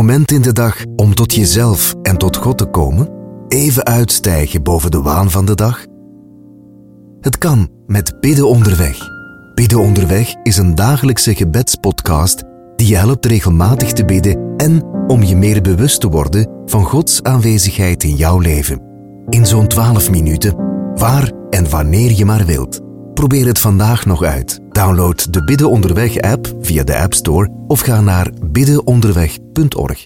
moment in de dag om tot jezelf en tot God te komen? Even uitstijgen boven de waan van de dag? Het kan met Bidden onderweg. Bidden onderweg is een dagelijkse gebedspodcast die je helpt regelmatig te bidden en om je meer bewust te worden van Gods aanwezigheid in jouw leven. In zo'n 12 minuten, waar en wanneer je maar wilt. Probeer het vandaag nog uit. Download de Bidden Onderweg app via de App Store of ga naar biddenonderweg.org.